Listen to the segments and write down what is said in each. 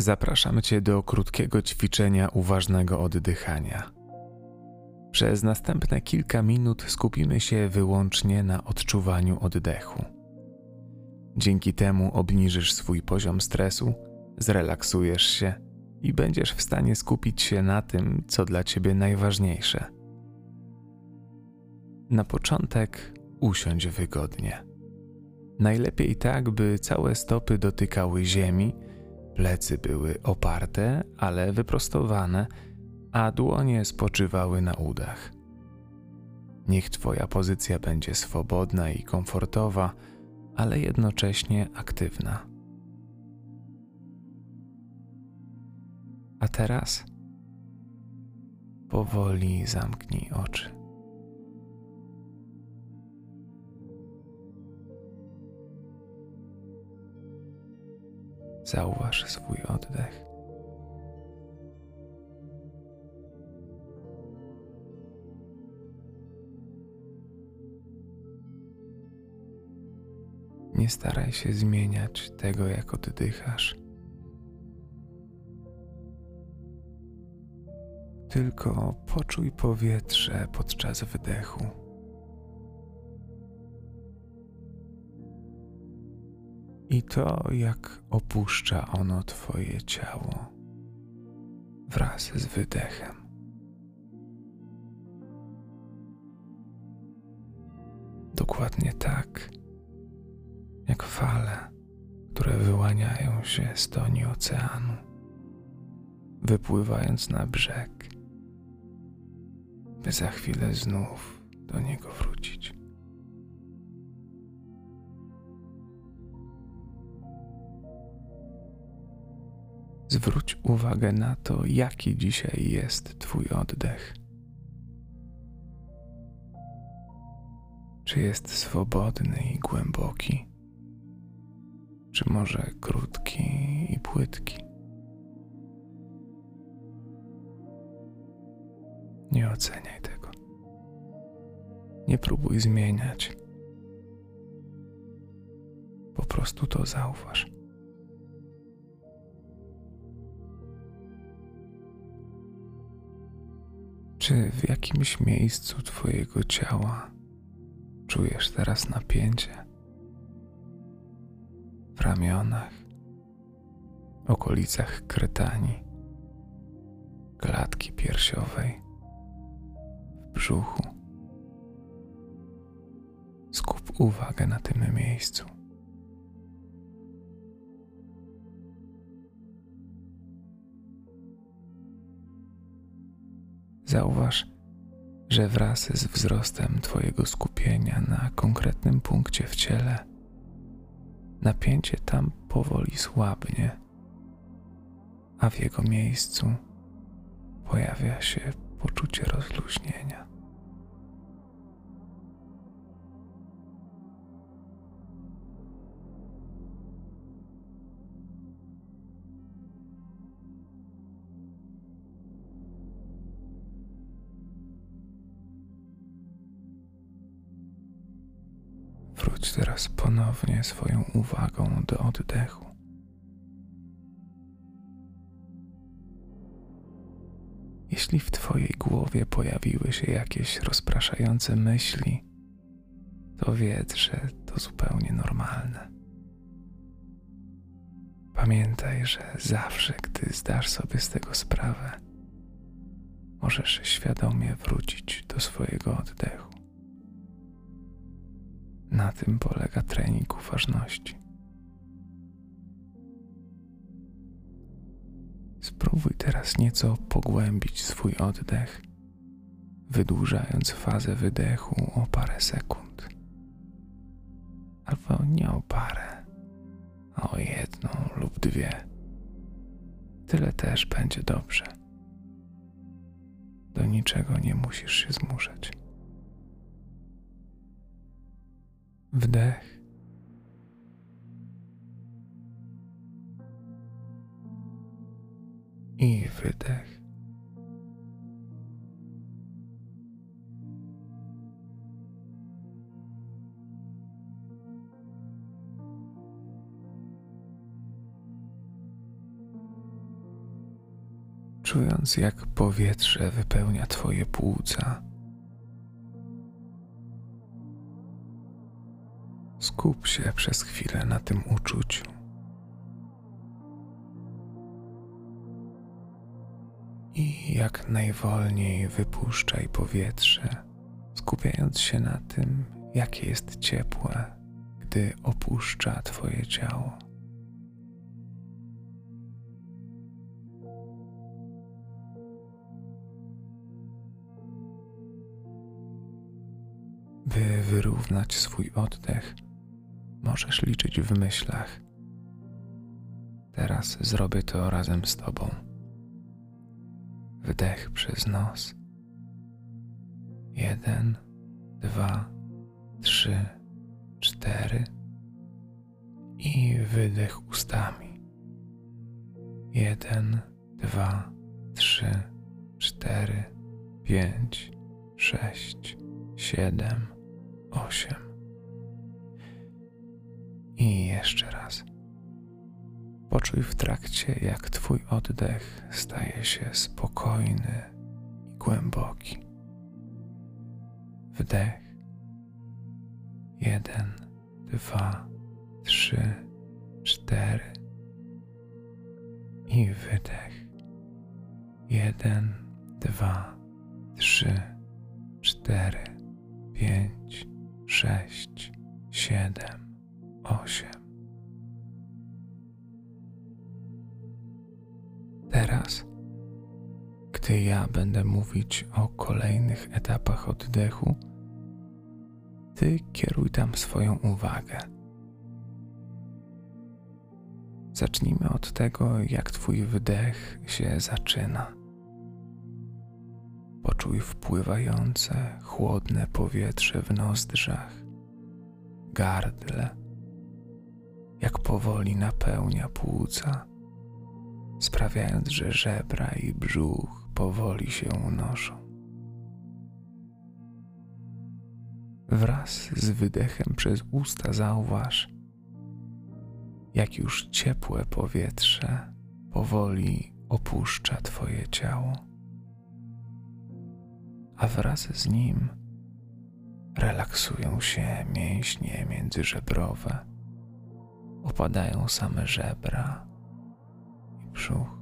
Zapraszam Cię do krótkiego ćwiczenia uważnego oddychania. Przez następne kilka minut skupimy się wyłącznie na odczuwaniu oddechu. Dzięki temu obniżysz swój poziom stresu, zrelaksujesz się i będziesz w stanie skupić się na tym, co dla Ciebie najważniejsze. Na początek usiądź wygodnie. Najlepiej tak, by całe stopy dotykały ziemi Plecy były oparte, ale wyprostowane, a dłonie spoczywały na udach. Niech Twoja pozycja będzie swobodna i komfortowa, ale jednocześnie aktywna. A teraz powoli zamknij oczy. Zauważ swój oddech. Nie staraj się zmieniać tego, jak oddychasz. Tylko poczuj powietrze podczas wydechu. I to, jak opuszcza ono Twoje ciało wraz z wydechem. Dokładnie tak, jak fale, które wyłaniają się z toni oceanu, wypływając na brzeg, by za chwilę znów do niego wrócić. Zwróć uwagę na to, jaki dzisiaj jest Twój oddech. Czy jest swobodny i głęboki, czy może krótki i płytki? Nie oceniaj tego. Nie próbuj zmieniać. Po prostu to zauważ. Czy w jakimś miejscu Twojego ciała czujesz teraz napięcie? W ramionach, okolicach krytani, klatki piersiowej, w brzuchu. Skup uwagę na tym miejscu. Zauważ, że wraz z wzrostem Twojego skupienia na konkretnym punkcie w ciele, napięcie tam powoli słabnie, a w jego miejscu pojawia się poczucie rozluźnienia. Teraz ponownie swoją uwagą do oddechu. Jeśli w Twojej głowie pojawiły się jakieś rozpraszające myśli, to wiedz, że to zupełnie normalne. Pamiętaj, że zawsze, gdy zdasz sobie z tego sprawę, możesz świadomie wrócić do swojego oddechu. Na tym polega trening uważności. Spróbuj teraz nieco pogłębić swój oddech, wydłużając fazę wydechu o parę sekund. Albo nie o parę, a o jedną lub dwie. Tyle też będzie dobrze. Do niczego nie musisz się zmuszać. Wdech. I wydech. czując jak powietrze wypełnia Twoje płuca. Skup się przez chwilę na tym uczuciu. I jak najwolniej wypuszczaj powietrze, skupiając się na tym, jakie jest ciepłe, gdy opuszcza Twoje ciało. By wyrównać swój oddech, możesz liczyć w myślach. Teraz zrobię to razem z Tobą. Wdech przez nos. Jeden, dwa, trzy, cztery. I wydech ustami. Jeden, dwa, trzy, cztery, pięć, sześć, siedem, osiem. I jeszcze raz. Poczuj w trakcie, jak Twój oddech staje się spokojny i głęboki. Wdech. Jeden, dwa, trzy, cztery. I wydech. Jeden, dwa, trzy, cztery, pięć, sześć, siedem, osiem. Teraz, gdy ja będę mówić o kolejnych etapach oddechu, ty kieruj tam swoją uwagę. Zacznijmy od tego, jak Twój wdech się zaczyna. Poczuj wpływające, chłodne powietrze w nozdrzach, gardle, jak powoli napełnia płuca sprawiając, że żebra i brzuch powoli się unoszą. Wraz z wydechem przez usta zauważ, jak już ciepłe powietrze powoli opuszcza Twoje ciało, a wraz z nim relaksują się mięśnie międzyżebrowe, opadają same żebra brzuch.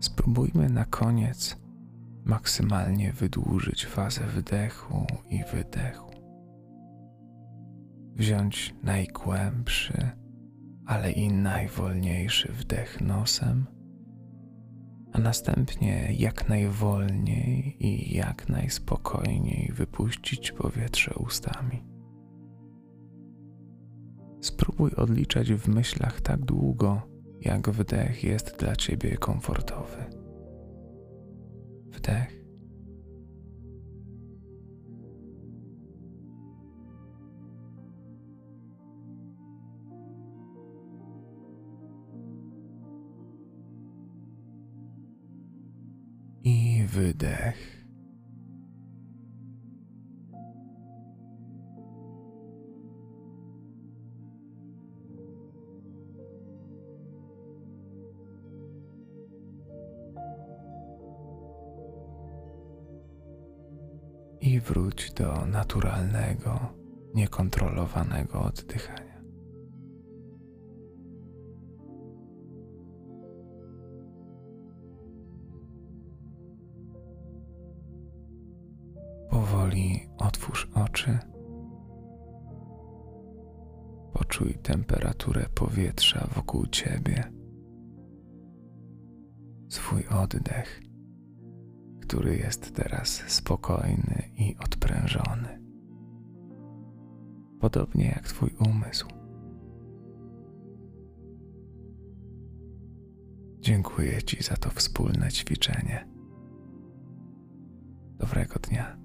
Spróbujmy na koniec maksymalnie wydłużyć fazę wdechu i wydechu. Wziąć najgłębszy, ale i najwolniejszy wdech nosem a następnie jak najwolniej i jak najspokojniej wypuścić powietrze ustami. Spróbuj odliczać w myślach tak długo, jak wdech jest dla ciebie komfortowy. Wdech i wydech. I wróć do naturalnego, niekontrolowanego oddychania. Powoli otwórz oczy. Poczuj temperaturę powietrza wokół ciebie. Swój oddech, który jest teraz spokojny i odprężony. Podobnie jak Twój umysł. Dziękuję Ci za to wspólne ćwiczenie. Dobrego dnia.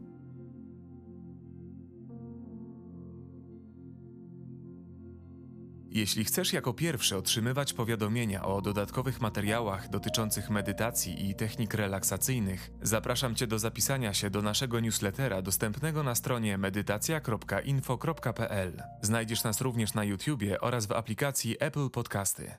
Jeśli chcesz jako pierwszy otrzymywać powiadomienia o dodatkowych materiałach dotyczących medytacji i technik relaksacyjnych, zapraszam Cię do zapisania się do naszego newslettera dostępnego na stronie medytacja.info.pl. Znajdziesz nas również na YouTubie oraz w aplikacji Apple Podcasty.